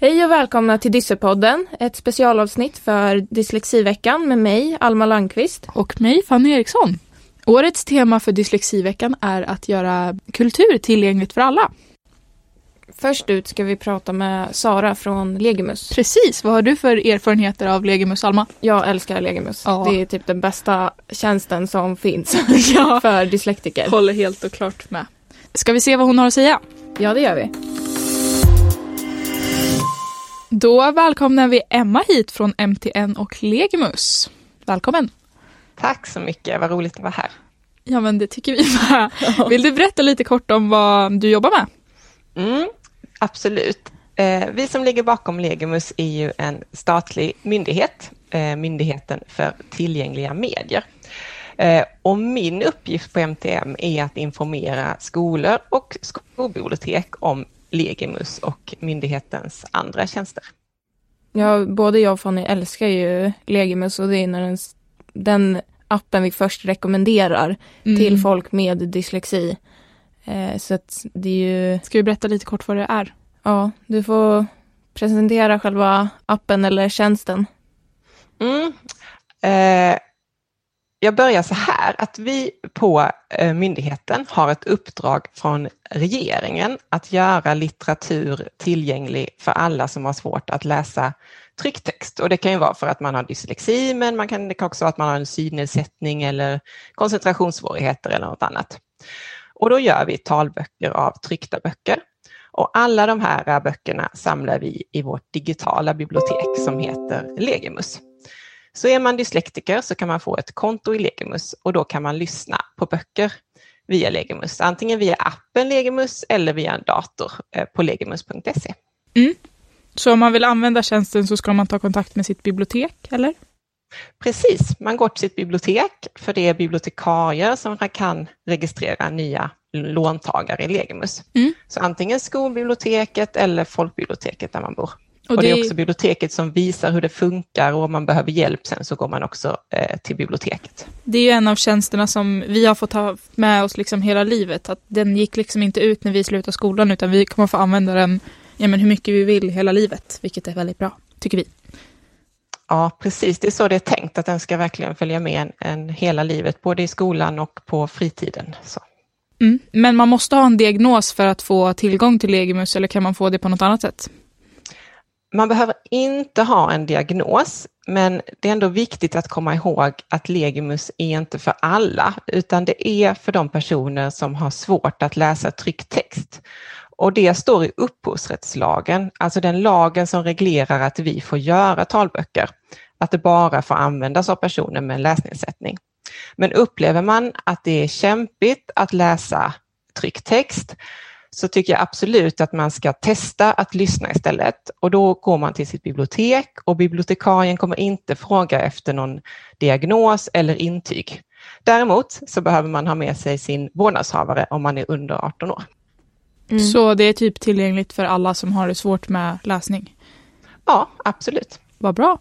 Hej och välkomna till Dyssepodden, ett specialavsnitt för Dyslexiveckan med mig, Alma Landqvist. Och mig, Fanny Eriksson. Årets tema för Dyslexiveckan är att göra kultur tillgängligt för alla. Först ut ska vi prata med Sara från Legimus. Precis, vad har du för erfarenheter av Legimus, Alma? Jag älskar Legimus. Ja. Det är typ den bästa tjänsten som finns Ja. för dyslektiker. Håller helt och klart med. Ska vi se vad hon har att säga? Ja, det gör vi. Då välkomnar vi Emma hit från MTN och Legimus. Välkommen! Tack så mycket, vad roligt att vara här. Ja, men det tycker vi med. Vill du berätta lite kort om vad du jobbar med? Mm, absolut. Eh, vi som ligger bakom Legimus är ju en statlig myndighet, eh, Myndigheten för tillgängliga medier. Eh, och min uppgift på MTM är att informera skolor och skolbibliotek om Legimus och myndighetens andra tjänster. Ja, både jag och Fanny älskar ju Legimus och det är när den, den appen vi först rekommenderar Mm. till folk med dyslexi. Eh, så att det är ju, Ska vi berätta lite kort vad det är? ja, du får presentera själva appen eller tjänsten. Mm. Eh, jag börjar så här, att vi på eh, myndigheten har ett uppdrag från regeringen att göra litteratur tillgänglig för alla som har svårt att läsa trycktext. Och det kan ju vara för att man har dyslexi, men man kan, det kan också vara att man har en synnedsättning eller koncentrationssvårigheter eller något annat. Och då gör vi talböcker av tryckta böcker. Och alla de här böckerna samlar vi i vårt digitala bibliotek som heter Legimus. Så är man dyslektiker så kan man få ett konto i Legimus och då kan man lyssna på böcker via Legimus, antingen via appen Legimus eller via en dator eh, på legimus.se. Så om man vill använda tjänsten så ska man ta kontakt med sitt bibliotek, eller? Precis, man går till sitt bibliotek för det är bibliotekarier som kan registrera nya låntagare i Legimus. Mm. Så antingen skolbiblioteket eller folkbiblioteket där man bor. Och Och, det är också biblioteket som visar hur det funkar och om man behöver hjälp sen så går man också eh, till biblioteket. Det är ju en av tjänsterna som vi har fått ha med oss liksom hela livet. Att den gick liksom inte ut när vi slutade skolan utan vi kommer få använda den ja, men hur mycket vi vill hela livet. Vilket är väldigt bra, tycker vi. Ja, precis. Det är så det är tänkt, att den ska verkligen följa med en, en hela livet, både i skolan och på fritiden. Mm. Men man måste ha en diagnos för att få tillgång till Legimus eller kan man få det på något annat sätt? Man behöver inte ha en diagnos, men det är ändå viktigt att komma ihåg att Legimus är inte för alla, utan det är för de personer som har svårt att läsa tryckt text. Och det står i upphovsrättslagen, alltså den lagen som reglerar att vi får göra talböcker, att det bara får användas av personer med en läsnedsättning. Men upplever man att det är kämpigt att läsa tryckt text så tycker jag absolut att man ska testa att lyssna istället. Och då går man till sitt bibliotek och bibliotekarien kommer inte fråga efter någon diagnos eller intyg. Däremot så behöver man ha med sig sin vårdnadshavare om man är under 18 år. Mm. Så det är typ tillgängligt för alla som har det svårt med läsning. Ja, absolut. Vad bra.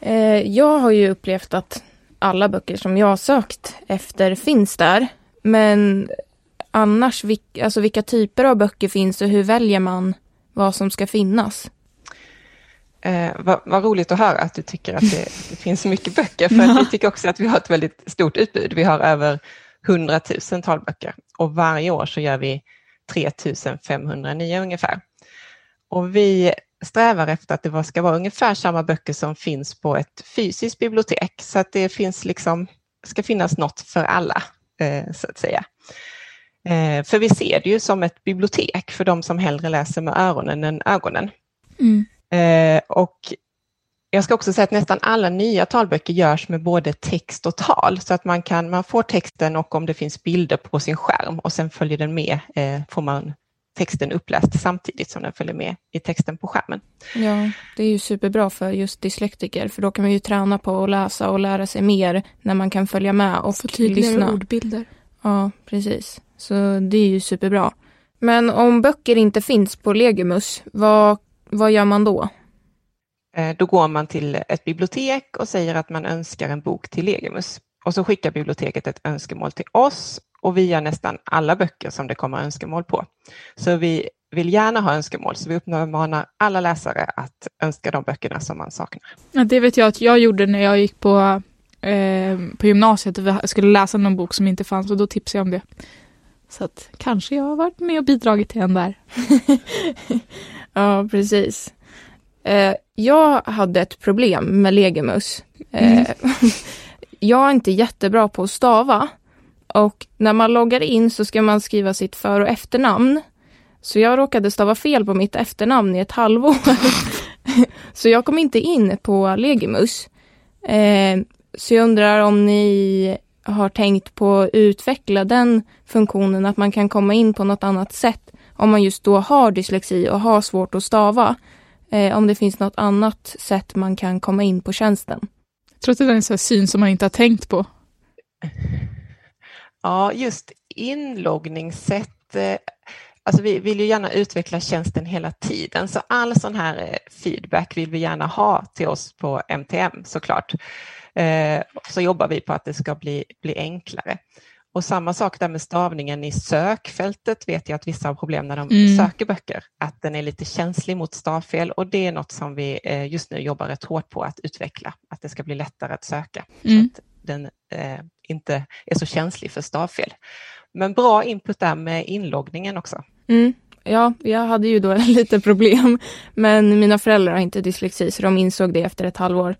Eh, jag har ju upplevt att alla böcker som jag har sökt efter finns där. Men annars, vilk, alltså vilka typer av böcker finns och hur väljer man vad som ska finnas? Eh, vad, vad roligt att höra att du tycker att det, det finns mycket böcker, för vi tycker också att vi har ett väldigt stort utbud. Vi har över 100 000 talböcker och varje år så gör vi 3 509 ungefär. Och vi strävar efter att det ska vara ungefär samma böcker som finns på ett fysiskt bibliotek, så att det finns liksom, ska finnas något för alla, eh, så att säga. Eh, för vi ser det ju som ett bibliotek för de som hellre läser med öronen än ögonen. Mm. Eh, och jag ska också säga att nästan alla nya talböcker görs med både text och tal, så att man, kan, man får texten och om det finns bilder på sin skärm och sen följer den med, eh, får man texten uppläst samtidigt som den följer med i texten på skärmen. Ja, det är ju superbra för just dyslektiker för då kan man ju träna på att läsa och lära sig mer när man kan följa med och Få tydligare lyssna. ordbilder. Ja, precis. Så det är ju superbra. Men om böcker inte finns på Legimus, vad, vad gör man då? Eh, Då går man till ett bibliotek och säger att man önskar en bok till Legimus. Och så skickar biblioteket ett önskemål till oss och vi gör nästan alla böcker som det kommer önskemål på. Så vi, vill gärna ha önskemål, så vi uppmanar alla läsare att önska de böckerna som man saknar. Ja, det vet jag att jag gjorde när jag gick på, eh, på gymnasiet och vi skulle läsa någon bok som inte fanns och då tipsade jag om det. Så att kanske jag har varit med och bidragit till en där. ja, precis. Eh, jag hade ett problem med Legimus. Eh, mm. jag är inte jättebra på att stava. Och när man loggar in så ska man skriva sitt för och efternamn. Så jag råkade stava fel på mitt efternamn i ett halvår. så jag kom inte in på Legimus. Eh, så jag undrar om ni har tänkt på att utveckla den funktionen, att man kan komma in på något annat sätt om man just då har dyslexi och har svårt att stava. Eh, om det finns något annat sätt man kan komma in på tjänsten. Jag tror att det är en sån syn som man inte har tänkt på. Ja, just inloggningssätt. Eh, alltså vi vill ju gärna utveckla tjänsten hela tiden, så all sån här eh, feedback vill vi gärna ha till oss på MTM såklart. Eh, så jobbar vi på att det ska bli, bli enklare. Och samma sak där med stavningen i sökfältet vet jag att vissa har problem när de mm. söker böcker, att den är lite känslig mot stavfel och det är något som vi eh, just nu jobbar rätt hårt på att utveckla, att det ska bli lättare att söka. Mm. Så att den eh, inte är så känslig för stavfel. Men bra input där med inloggningen också. Mm. Ja, jag hade ju då lite problem, men mina föräldrar har inte dyslexi, så de insåg det efter ett halvår.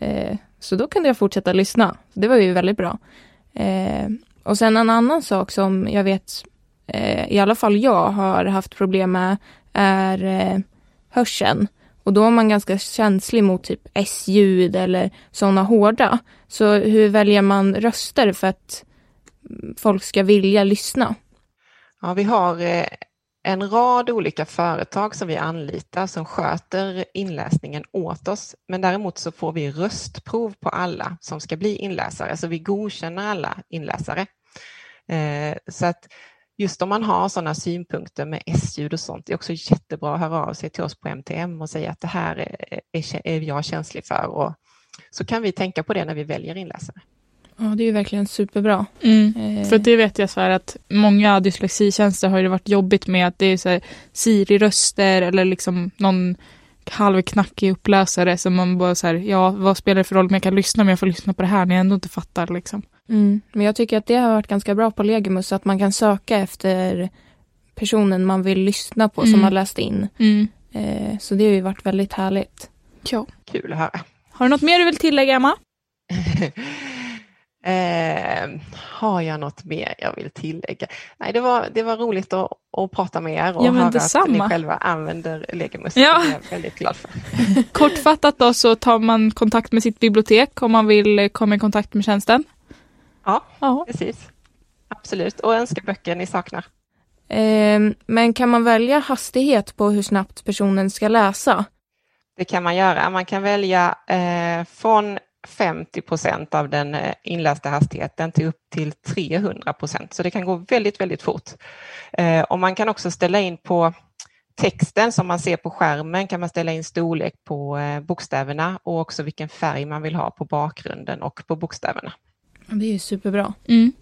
Eh, så då kunde jag fortsätta lyssna. Det var ju väldigt bra. Eh, och sen en annan sak som jag vet, eh, i alla fall jag har haft problem med, är eh, hörseln. Och då är man ganska känslig mot typ S-ljud eller sådana hårda. Så hur väljer man röster för att folk ska vilja lyssna? Ja, vi har eh, en rad olika företag som vi anlitar som sköter inläsningen åt oss. Men däremot så får vi röstprov på alla som ska bli inläsare, så vi godkänner alla inläsare. Eh, så att just om man har sådana synpunkter med S-ljud och sånt, det är också jättebra att höra av sig till oss på MTM och säga att det här är, är jag känslig för. Och så kan vi tänka på det när vi väljer inläsare. Ja, det är ju verkligen superbra. Mm. Eh. För det vet jag så här att många dyslexitjänster har ju varit jobbigt med att det är så här Siri-röster eller liksom någon halvknackig upplösare som man bara så här, ja vad spelar det för roll om jag kan lyssna om jag får lyssna på det här när jag ändå inte fattar liksom. Mm. Men jag tycker att det har varit ganska bra på Legimus att man kan söka efter personen man vill lyssna på mm. som har läst in. Mm. Eh, så det har ju varit väldigt härligt. Ja. Kul att höra. Har du något mer du vill tillägga Emma? Eh, har jag något mer jag vill tillägga? Nej, det var, det var roligt att, att prata med er och ja, höra detsamma. att ni själva använder Legimus. Ja. Det är jag väldigt glad för. Kortfattat då så tar man kontakt med sitt bibliotek om man vill komma i kontakt med tjänsten. Ja, ja. precis. Absolut, och önska böcker ni saknar. Eh, men kan man välja hastighet på hur snabbt personen ska läsa? Det kan man göra. Man kan välja eh, från 50 procent av den eh, inlästa hastigheten till upp till 300 procent. Så det kan gå väldigt, väldigt fort. Eh, och man kan också ställa in på texten som man ser på skärmen kan man ställa in storlek på eh, bokstäverna och också vilken färg man vill ha på bakgrunden och på bokstäverna. Det är ju superbra. Mm.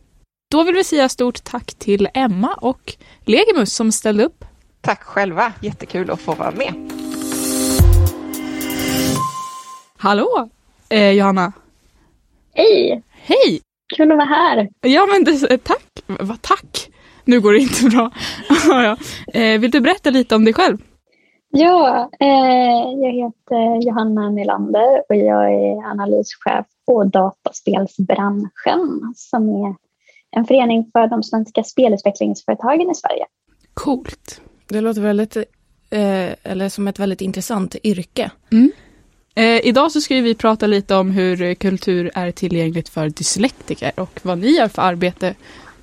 Då vill vi säga stort tack till Emma och Legimus som ställde upp. Tack själva, jättekul att få vara med. Hallå! Eh, Johanna. Hej! Hej! Kul att vara här. Ja, men det, tack. Vad tack? Nu går det inte bra. ja. eh, vill du berätta lite om dig själv? Ja, eh, jag heter Johanna Nylander och jag är analyschef på Dataspelsbranschen som är en förening för de svenska spelutvecklingsföretagen i Sverige. Coolt. Det låter väldigt, eh, eller som ett väldigt intressant yrke. Mm. Eh, idag så ska vi prata lite om hur kultur är tillgängligt för dyslektiker och vad ni gör för arbete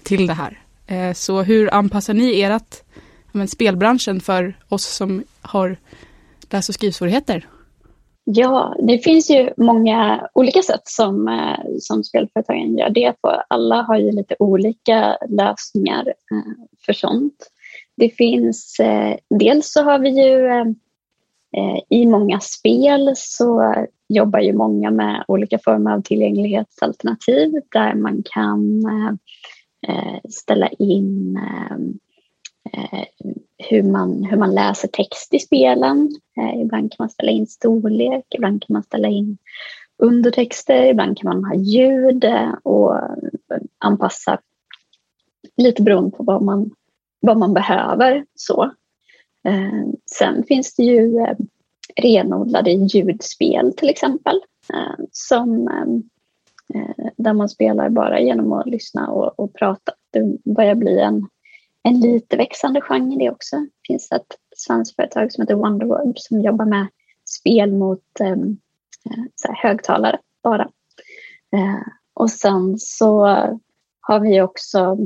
till det här. Eh, så hur anpassar ni ert men, spelbranschen för oss som har läs och skrivsvårigheter? Ja, det finns ju många olika sätt som, eh, som spelföretagen gör det på. Alla har ju lite olika lösningar eh, för sånt. Det finns, eh, dels så har vi ju Eh, I många spel så jobbar ju många med olika former av tillgänglighetsalternativ där man kan eh, ställa in eh, hur, man, hur man läser text i spelen. Ibland kan man ställa in storlek, ibland kan man ställa in undertexter, ibland kan man ha ljud och anpassa lite beroende på vad man, vad man behöver. Så. Eh, sen finns det ju eh, renodlade ljudspel till exempel. Eh, som, eh, eh, där man spelar bara genom att lyssna och, och prata. Det börjar bli en, en lite växande genre det också. Det finns ett svenskt företag som heter Wonderworld som jobbar med spel mot eh, eh så här, högtalare bara. Eh, och sen så har vi också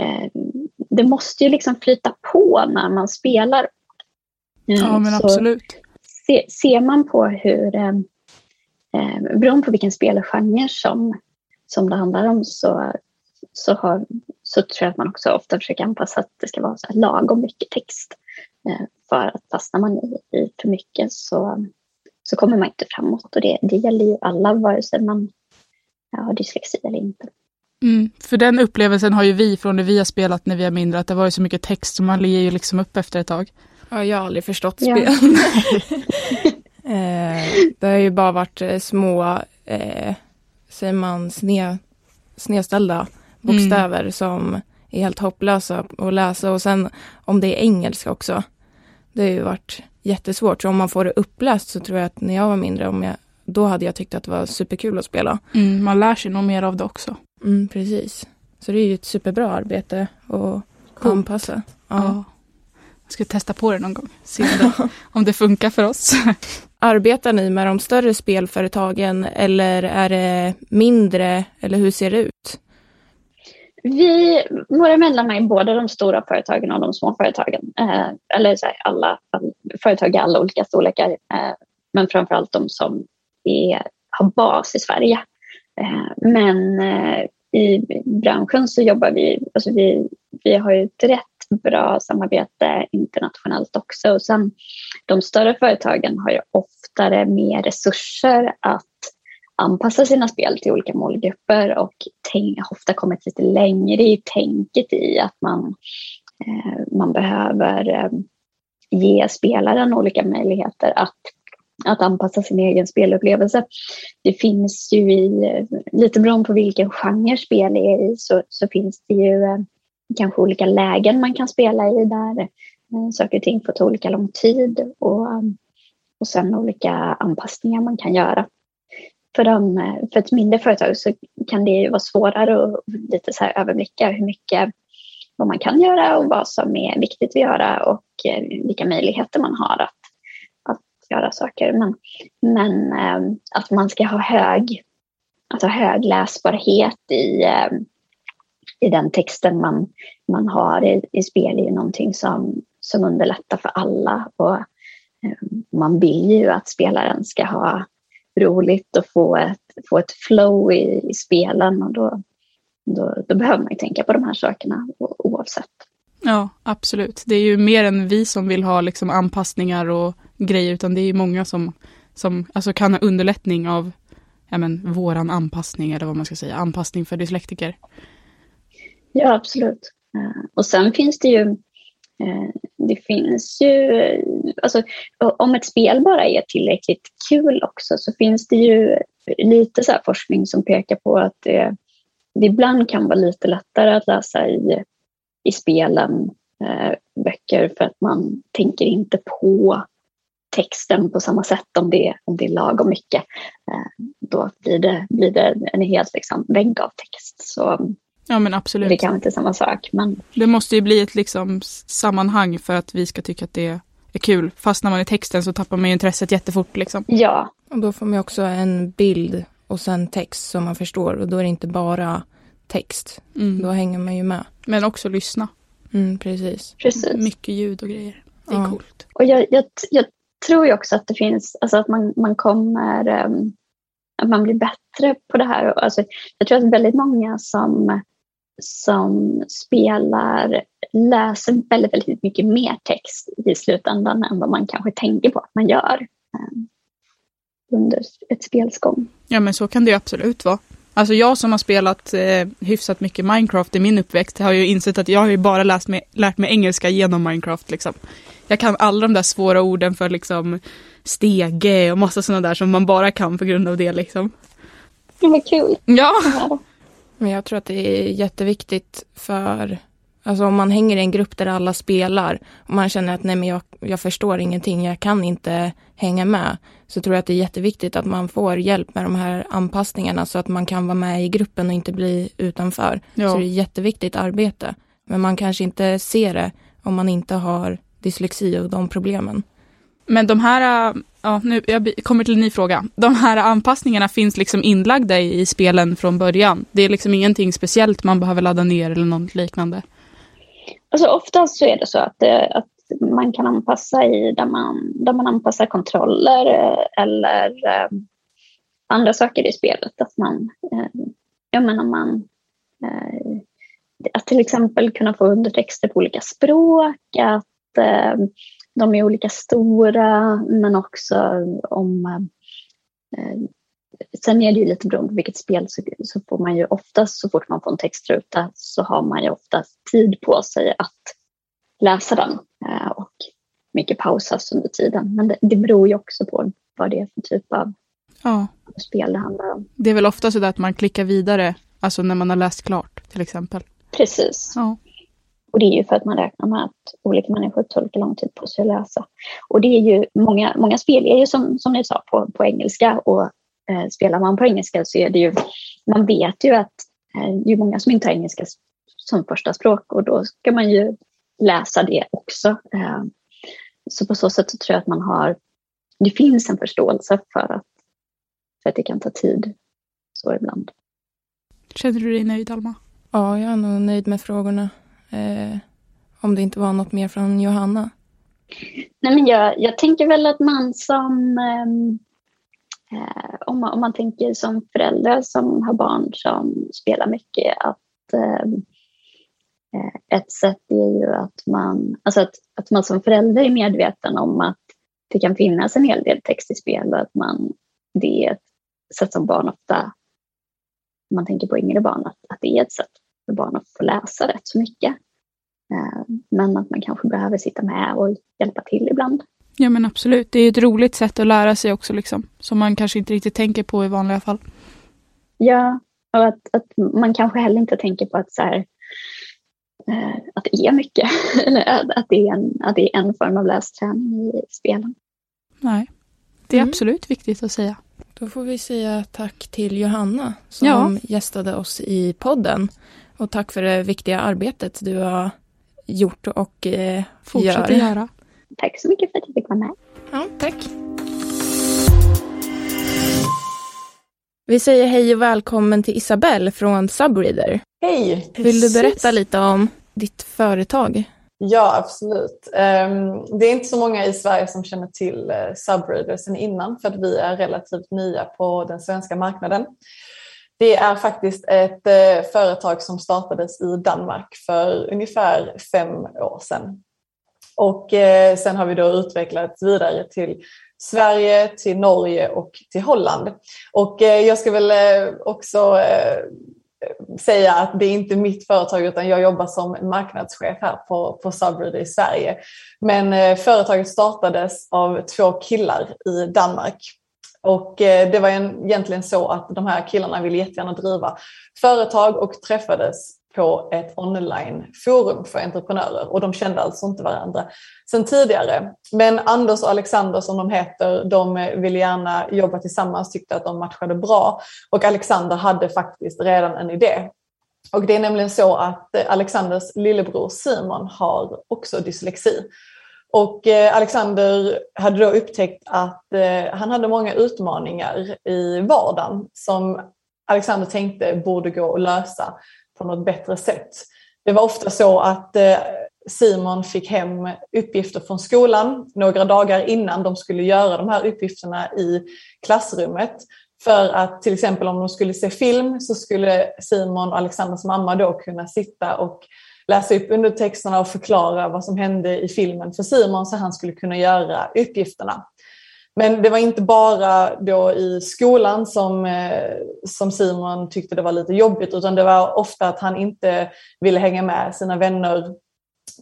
eh, det måste ju liksom flyta på när man spelar. Ja men så absolut. Se, ser man på hur eh, Eh, beroende på vilken spelgenre som, som det handlar om så, så, har, så tror jag att man också ofta försöker anpassa att det ska vara så här lagom mycket text. Eh, för att fastnar man i, i för mycket så, så kommer man inte framåt och det, det gäller ju alla vare sig man har dyslexi eller inte. Mm, för den upplevelsen har ju vi från det vi har spelat när vi är mindre, att det var ju så mycket text så man ler ju liksom upp efter ett tag. Ja, jag har aldrig förstått spel. Ja. Eh, det har ju bara varit eh, små, eh, säger man, sne, snedställda bokstäver mm. som är helt hopplösa att läsa och sen om det är engelska också. Det har ju varit jättesvårt. Så om man får det uppläst så tror jag att när jag var mindre, om jag, då hade jag tyckt att det var superkul att spela. Mm, man lär sig nog mer av det också. Mm, precis. Så det är ju ett superbra arbete att anpassa. Ja. ja. Jag ska testa på det någon gång, se om det, om det funkar för oss. Arbetar ni med de större spelföretagen eller är det mindre eller hur ser det ut? Vi, våra medlemmar är både de stora företagen och de små företagen. Eh, eller så här, alla, all, företag i alla olika storlekar. Eh, men framförallt de som är, har bas i Sverige. Eh, men eh, i branschen så jobbar vi, alltså vi, vi har ju ett rätt bra samarbete internationellt också. Och sen, de större företagen har ju oftare mer resurser att anpassa sina spel till olika målgrupper och tänk, ofta kommit lite längre i tänket i att man, eh, man behöver eh, ge spelaren olika möjligheter att att anpassa sin egen spelupplevelse. Det finns ju i, eh, lite beroende på vilken genre spel är i, så, så finns det ju eh, kanske olika lägen man kan spela i där eh, saker och ting får ta olika lång tid och, eh, och sen olika anpassningar man kan göra. För, de, eh, för ett mindre företag så kan det ju vara svårare att lite så här överblicka hur mycket vad man kan göra och vad som är viktigt att göra och vilka möjligheter man har att, göra saker. Men, men eh, att man ska ha hög, alltså hög läsbarhet i eh, i den texten man, man har i, i spel är ju någonting som, som underlättar för alla. Och, eh, man vill ju att spelaren ska ha roligt och få ett, få ett flow i, i spelen och då, då, då behöver man ju tänka på de här sakerna oavsett. Ja, absolut. Det är ju mer än vi som vill ha liksom anpassningar och grejer, utan det är många som, som alltså kan ha underlättning av ja, men, våran anpassning, eller vad man ska säga, anpassning för dyslektiker. Ja, absolut. Eh, och sen finns det ju eh, det finns ju, alltså om ett spel bara är tillräckligt kul också så finns det ju lite så forskning som pekar på att det, det ibland kan vara lite lättare att läsa i, i spelen eh, böcker för att man tänker inte på texten på samma sätt om det, om det är lagom mycket. Eh, då blir det, blir det en helt liksom, vägg av text. Så Ja men absolut. Det kan inte är samma sak. Men... Det måste ju bli ett liksom sammanhang för att vi ska tycka att det är kul. Fastnar man i texten så tappar man ju intresset jättefort. Liksom. Ja. Och då får man också en bild och sen text som man förstår och då är det inte bara text. Mm. Då hänger man ju med. Men också lyssna. Mm, precis. precis. Mycket ljud och grejer. Det är ja. coolt. Och jag, jag, jag, tror ju också att det finns, alltså att man, man kommer, um, att man blir bättre på det här. Alltså, jag tror att väldigt många som som spelar läser väldigt, väldigt mycket mer text i slutändan än vad man kanske tänker på att man gör um, under ett spels gång. Ja men så kan det absolut vara. Alltså jag som har spelat eh, hyfsat mycket Minecraft i min uppväxt har ju insett att jag har ju bara läst mig, lärt mig engelska genom Minecraft liksom. Jag kan alla de där svåra orden för liksom stege och massa sådana där som man bara kan på grund av det liksom. Men vad kul. Ja. Men jag tror att det är jätteviktigt för Alltså om man hänger i en grupp där alla spelar och man känner att nej men jag, jag förstår ingenting, jag kan inte hänga med. Så tror jag att det är jätteviktigt att man får hjälp med de här anpassningarna så att man kan vara med i gruppen och inte bli utanför. Ja. Så det är jätteviktigt arbete. Men man kanske inte ser det om man inte har dyslexi och de problemen. Men de här, ja nu jag kommer till en ny fråga. De här anpassningarna finns liksom inlagda i, i spelen från början. Det är liksom ingenting speciellt man behöver ladda ner eller något liknande. Alltså oftast så är det så att, eh, att man kan anpassa i där man, där man anpassar kontroller eh, eller eh, andra saker i spelet. Att man, eh, jag menar man, eh, att till exempel kunna få undertexter på olika språk, att eh, de är olika stora, men också om eh, Sen är det ju lite beroende på vilket spel så, så får man ju oftast så fort man får en textruta så har man ju oftast tid på sig att läsa den eh, och mycket pausas under tiden. Men det, det beror ju också på vad det är för typ av Ja, spel det handlar om. det är väl ofta så att man klickar vidare, alltså när man har läst klart till exempel. Precis. Ja, Och det är ju för att man räknar med att olika människor tar olika lång tid på sig att läsa. Och det är ju många, många spel är ju som, som ni sa på, på engelska och spelar man på engelska så är det ju, man vet ju att eh, det är många som inte har engelska som första språk och då ska man ju läsa det också. Eh, så på så sätt så tror jag att man har, det finns en förståelse för att, för att det kan ta tid så ibland. känner du dig nöjd Alma? Ja, jag är nog nöjd med frågorna. Eh, om det inte var något mer från Johanna. Nej, men jag, jag tänker väl att man som, ehm, eh, om, man, om man tänker som förälder som har barn som spelar mycket, att ehm, eh, ett sätt är ju att man, alltså att, att man som förälder är medveten om att det kan finnas en hel del text i spel och att man, det är ett sätt som barn ofta, om man tänker på yngre barn, att, att det är ett sätt för barn att få läsa rätt så mycket. Eh, Men att man kanske behöver sitta med och hjälpa till ibland. Ja men absolut, det är ett roligt sätt att lära sig också liksom. Som man kanske inte riktigt tänker på i vanliga fall. Ja, och att, att man kanske heller inte tänker på att, så här, eh, att det är mycket. Eller att, det är en, att det är en form av lästräning i spelen. Nej, det är Mm. absolut viktigt att säga. Då får vi säga tack till Johanna som Ja. gästade oss i podden. Och tack för det viktiga arbetet du har gjort och eh, Fortsätt gör. att göra. Tack så mycket för att jag fick vara med. Ja, tack. Vi säger hej och välkommen till Isabelle från Subreader. Hej! Vill du berätta lite om ditt företag? Ja, absolut. Ehm, Det är inte så många i Sverige som känner till eh, Subreader sedan innan för att vi är relativt nya på den svenska marknaden. Det är faktiskt ett eh, företag som startades i Danmark för ungefär fem år sedan. Och eh, sen har vi då utvecklats vidare till Sverige, till Norge och till Holland. Och eh, jag ska väl eh, också eh, säga att det är inte mitt företag utan jag jobbar som marknadschef här på, på Subreader i Sverige. Men eh, företaget startades av två killar i Danmark. Och eh, det var en, egentligen så att de här killarna ville jättegärna driva företag och träffades på ett onlineforum för entreprenörer och de kände alltså inte varandra sedan tidigare. Men Anders och Alexander som de heter, de ville gärna jobba tillsammans, tyckte att de matchade bra och Alexander hade faktiskt redan en idé. Och det är nämligen så att Alexanders lillebror Simon har också dyslexi. Och eh, Alexander hade då upptäckt att eh, han hade många utmaningar i vardagen som Alexander tänkte borde gå att lösa på något bättre sätt. Det var ofta så att eh, Simon fick hem uppgifter från skolan några dagar innan de skulle göra de här uppgifterna i klassrummet. För att till exempel om de skulle se film så skulle Simon och Alexanders mamma då kunna sitta och läsa upp undertexterna och förklara vad som hände i filmen för Simon så han skulle kunna göra uppgifterna. Men det var inte bara då i skolan som, eh, som Simon tyckte det var lite jobbigt utan det var ofta att han inte ville hänga med sina vänner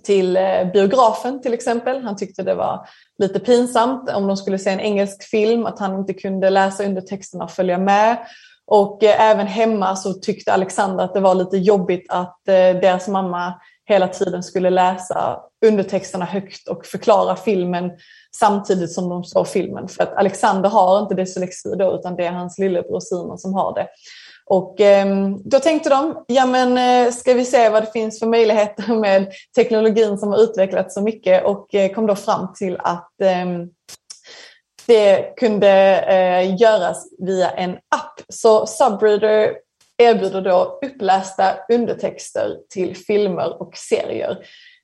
till eh, biografen till exempel. Han tyckte det var lite pinsamt om de skulle se en engelsk film att han inte kunde läsa undertexterna och följa med. Och eh, även hemma så tyckte Alexander att det var lite jobbigt att deras mamma hela tiden skulle läsa undertexterna högt och förklara filmen samtidigt som de såg filmen. För att Alexander har inte dyslexi då utan det är hans lillebror Simon som har det. Och eh, då tänkte de, ja men eh, ska vi se vad det finns för möjligheter med teknologin som har utvecklats så mycket och eh, kom då fram till att ehm, det kunde eh, göras via en app. Så Subreader erbjuder då upplästa undertexter till filmer och serier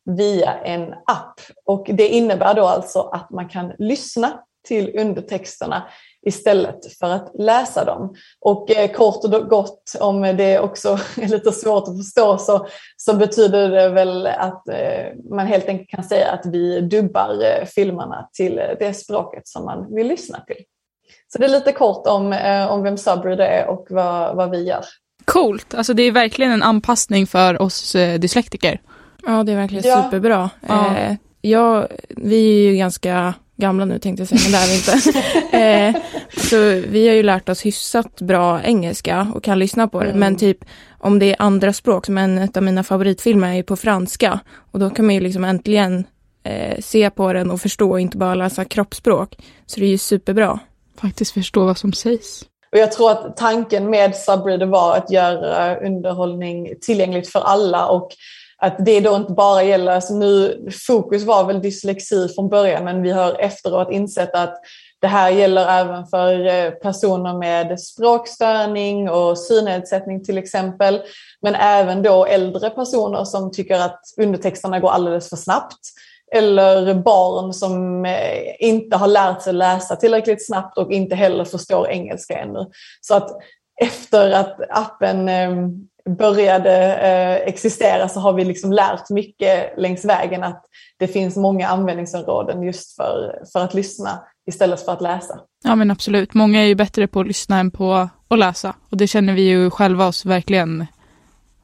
via en app. Och det innebär då alltså att man kan lyssna till undertexterna istället för att läsa dem. Och eh, kort och gott, om det också är lite svårt att förstå, så, så betyder det väl att eh, man helt enkelt kan säga att vi dubbar eh, filmerna till det språket som man vill lyssna till. Så det är lite kort om, om vem Subreader är och vad, vad vi gör. Coolt, alltså det är verkligen en anpassning för oss dyslektiker. Ja, det är verkligen ja. superbra. Ja. Eh, jag, vi är ju ganska gamla nu tänkte jag säga, men det är vi inte. eh, så vi har ju lärt oss hyfsat bra engelska och kan lyssna på det. Mm. Men typ om det är andra språk, som en av mina favoritfilmer är ju på franska. Och då kan man ju liksom äntligen eh, se på den och förstå och inte bara läsa kroppsspråk. Så det är ju superbra. Faktiskt förstå vad som sägs. Och jag tror att tanken med Subreader var att göra underhållning tillgängligt för alla och att det då inte bara gäller, alltså nu, fokus var väl dyslexi från början men vi har efteråt insett att det här gäller även för eh, personer med språkstörning och synnedsättning till exempel. Men även då äldre personer som tycker att undertexterna går alldeles för snabbt. Eller barn som eh, inte har lärt sig läsa tillräckligt snabbt och inte heller förstår engelska ännu. Så att efter att appen ehm, började eh, existera så har vi liksom lärt mycket längs vägen att det finns många användningsområden just för, för att lyssna istället för att läsa. Ja men absolut, många är ju bättre på att lyssna än på att läsa och det känner vi ju själva oss verkligen,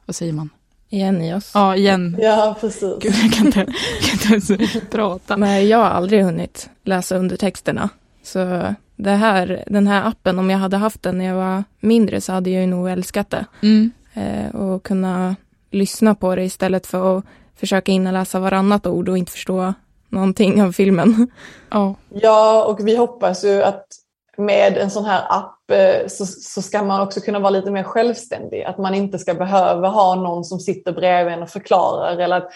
vad säger man? Igen i oss. Ja, igen. Ja, precis. Gud, jag kan inte, kan inte ens prata. Nej, jag har aldrig hunnit läsa undertexterna. Så det här, den här appen, om jag hade haft den när jag var mindre så hade jag ju nog älskat det. Mm. Eh, och kunna lyssna på det istället för att försöka inläsa varannat ord och inte förstå någonting av filmen. Ja, ja och vi hoppas ju att med en sån här app eh, så, så ska man också kunna vara lite mer självständig. Att man inte ska behöva ha någon som sitter bredvid en och förklarar eller att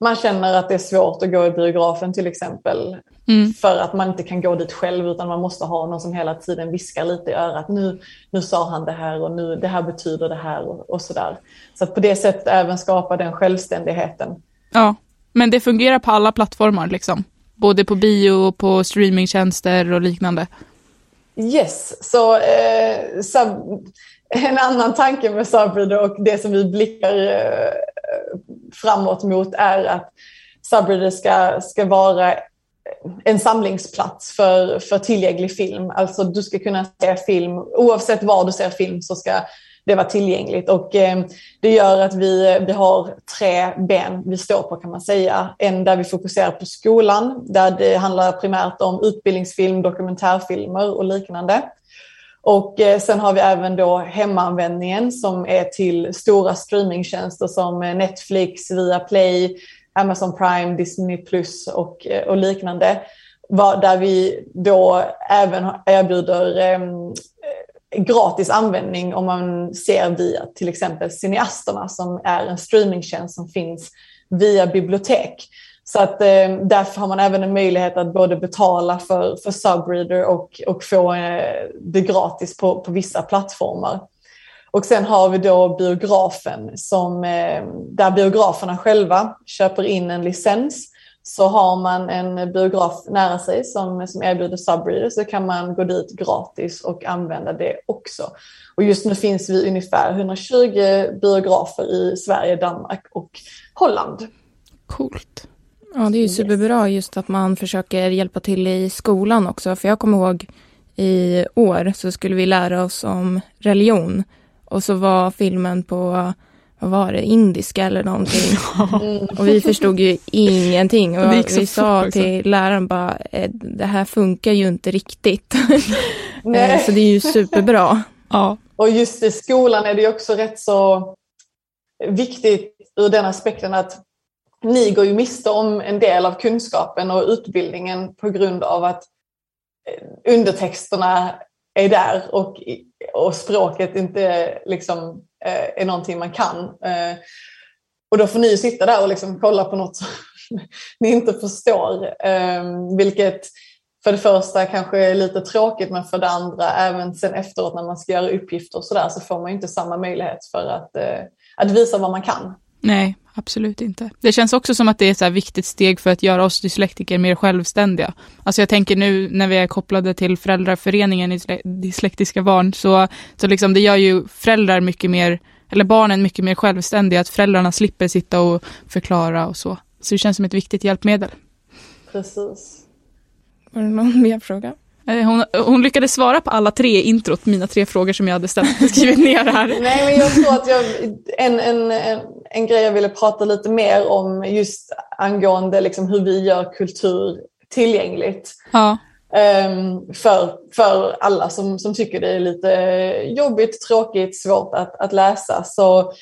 man känner att det är svårt att gå i biografen till exempel. Mm. För att man inte kan gå dit själv utan man måste ha någon som hela tiden viskar lite i örat. Nu, nu sa han det här och nu, det här betyder det här och, och sådär. Så att på det sättet även skapa den självständigheten. Ja, men det fungerar på alla plattformar liksom? Både på bio, på streamingtjänster och liknande? Yes, så eh, sub, en annan tanke med Subreader och det som vi blickar eh, framåt mot är att Subreader ska, ska vara en samlingsplats för, för tillgänglig film. Alltså du ska kunna se film, oavsett var du ser film så ska det var tillgängligt. Och eh, det gör att vi, vi har tre ben vi står på kan man säga. En där vi fokuserar på skolan, där det handlar primärt om utbildningsfilm, dokumentärfilmer och liknande. Och eh, sen har vi även då hemanvändningen som är till stora streamingtjänster som Netflix, Viaplay, Amazon Prime, Disney Plus och, eh, och liknande. Där vi då även erbjuder ehm, gratis användning om man ser via till exempel Cineasterna som är en streamingtjänst som finns via bibliotek. Så att eh, därför har man även en möjlighet att både betala för, för Subreader och, och få eh, det gratis på, på vissa plattformar. Och sen har vi då biografen som, eh, där biograferna själva köper in en licens. Så har man en biograf nära sig som, som erbjuder Subreader så kan man gå dit gratis och använda det också. Och just nu finns vi ungefär 120 biografer i Sverige, Danmark och Holland. Coolt. Ja, det är ju superbra just att man försöker hjälpa till i skolan också. För jag kommer ihåg i år så skulle vi lära oss om religion. Och så var filmen på, vad var det, indiska eller någonting. Och vi förstod ju ingenting. Och vi sa till läraren bara, eh, det här funkar ju inte riktigt. Eh, så det är ju superbra. Ja. Och just i skolan är det också rätt så viktigt ur den aspekten att ni går ju miste om en del av kunskapen och utbildningen på grund av att eh, undertexterna är där och, och språket inte liksom, eh, är någonting man kan. Eh, och då får ni sitta där och liksom kolla på något som ni inte förstår. Eh, vilket för det första kanske är lite tråkigt men för det andra även sen efteråt när man ska göra uppgifter och sådär så får man inte samma möjlighet för att, eh, att visa vad man kan. Nej, absolut inte. Det känns också som att det är ett så viktigt steg för att göra oss dyslektiker mer självständiga. Alltså jag tänker nu när vi är kopplade till föräldraföreningen i dyslektiska barn, så, så liksom det gör ju föräldrar mycket mer, eller barnen mycket mer självständiga, att föräldrarna slipper sitta och förklara och så. Så det känns som ett viktigt hjälpmedel. Precis. Var det någon mer fråga? Eh, hon, hon, lyckades svara på alla tre introt, mina tre frågor som jag hade ställt, skrivit ner här. Nej, men jag tror att jag, en, en, en, en grej jag ville prata lite mer om just angående liksom hur vi gör kultur tillgängligt. Ja. Um, för, för alla som, som tycker det är lite jobbigt, tråkigt, svårt att, att läsa så,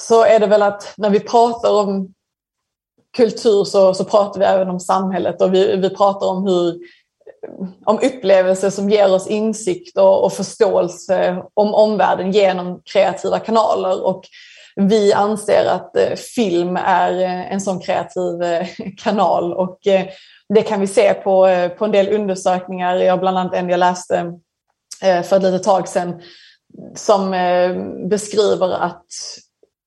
så är det väl att när vi pratar om kultur så, så pratar vi även om samhället och vi, vi pratar om hur om upplevelser som ger oss insikt och, och förståelse om omvärlden genom kreativa kanaler. Och vi anser att eh, film är eh, en sån kreativ eh, kanal och det kan vi se på, på en del undersökningar. Jag bland annat en jag läste för ett litet tag sedan som beskriver att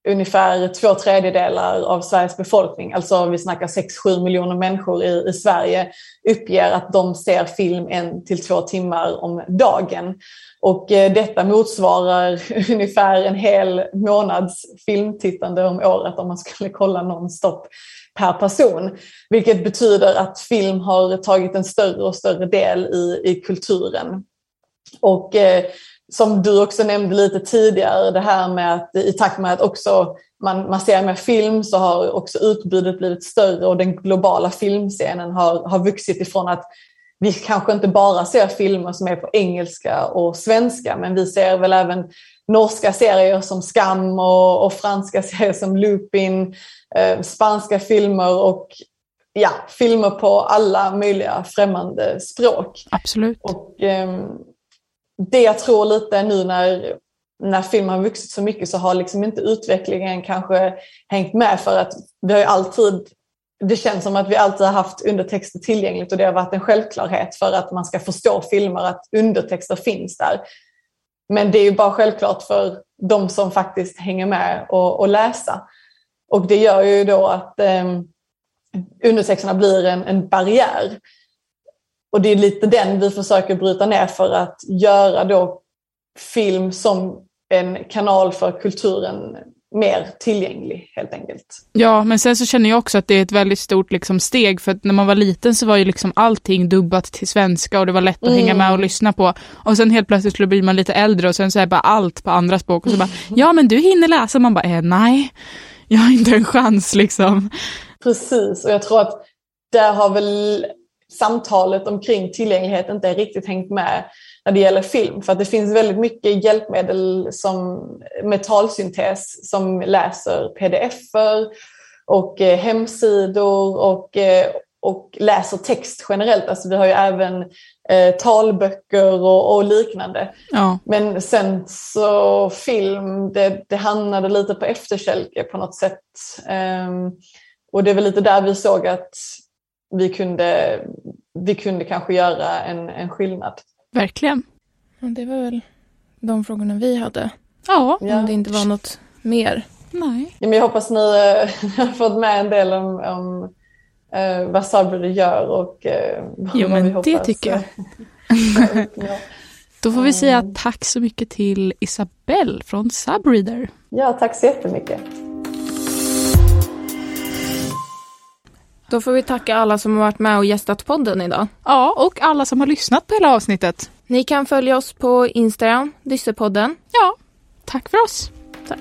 ungefär två tredjedelar av Sveriges befolkning, alltså vi snackar 6-7 miljoner människor i, i, Sverige, uppger att de ser film en till två timmar om dagen. Och eh, detta motsvarar ungefär en hel månads filmtittande om året om man skulle kolla nonstop per person. Vilket betyder att film har tagit en större och större del i, i kulturen. Och eh, som du också nämnde lite tidigare, det här med att i takt med att också man, man ser mer film så har också utbudet blivit större och den globala filmscenen har, har vuxit ifrån att vi kanske inte bara ser filmer som är på engelska och svenska men vi ser väl även norska serier som Skam och, och franska serier som Lupin, eh, spanska filmer och ja, filmer på alla möjliga främmande språk. Absolut. Och, eh, det jag tror lite nu när, när filmen har vuxit så mycket så har liksom inte utvecklingen kanske hängt med för att vi har ju alltid det känns som att vi alltid har haft undertexter tillgängligt och det har varit en självklarhet för att man ska förstå filmer att undertexter finns där. Men det är ju bara självklart för de som faktiskt hänger med och, och läsa. Och det gör ju då att eh, undertexterna blir en, en barriär. Och det är lite den vi försöker bryta ner för att göra då film som en kanal för kulturen mer tillgänglig helt enkelt. Ja, men sen så känner jag också att det är ett väldigt stort liksom, steg för att när man var liten så var ju liksom allting dubbat till svenska och det var lätt att mm. hänga med och lyssna på. Och sen helt plötsligt så blir man lite äldre och sen så är bara allt på andra språk och så bara ja men du hinner läsa man bara eh, nej, jag har inte en chans liksom. Precis och jag tror att där har väl samtalet omkring tillgänglighet inte riktigt hängt med när det gäller film. För att det finns väldigt mycket hjälpmedel som, med talsyntes som läser pdf-er och eh, hemsidor och, eh, och läser text generellt. Alltså vi har ju även eh, talböcker och, och liknande. Ja. Men sen så film, det, det hamnade lite på efterkälke på något sätt. Um, och det är väl lite där vi såg att vi kunde, vi kunde kanske göra en, en skillnad. Verkligen. Ja, det var väl de frågorna vi hade. Ja. Om det inte var något mer. Nej. Ja, men jag hoppas ni äh, har fått med en del om, om äh, vad Sabri gör och äh, Jo, men vi hoppas. det tycker jag. Då får vi säga tack så mycket till Isabelle från Subreader. Ja, tack så jättemycket. Då får vi tacka alla som har varit med och gästat podden idag. Ja, och alla som har lyssnat på hela avsnittet. Ni kan följa oss på Instagram, Dyssepodden. Ja, tack för oss. Tack.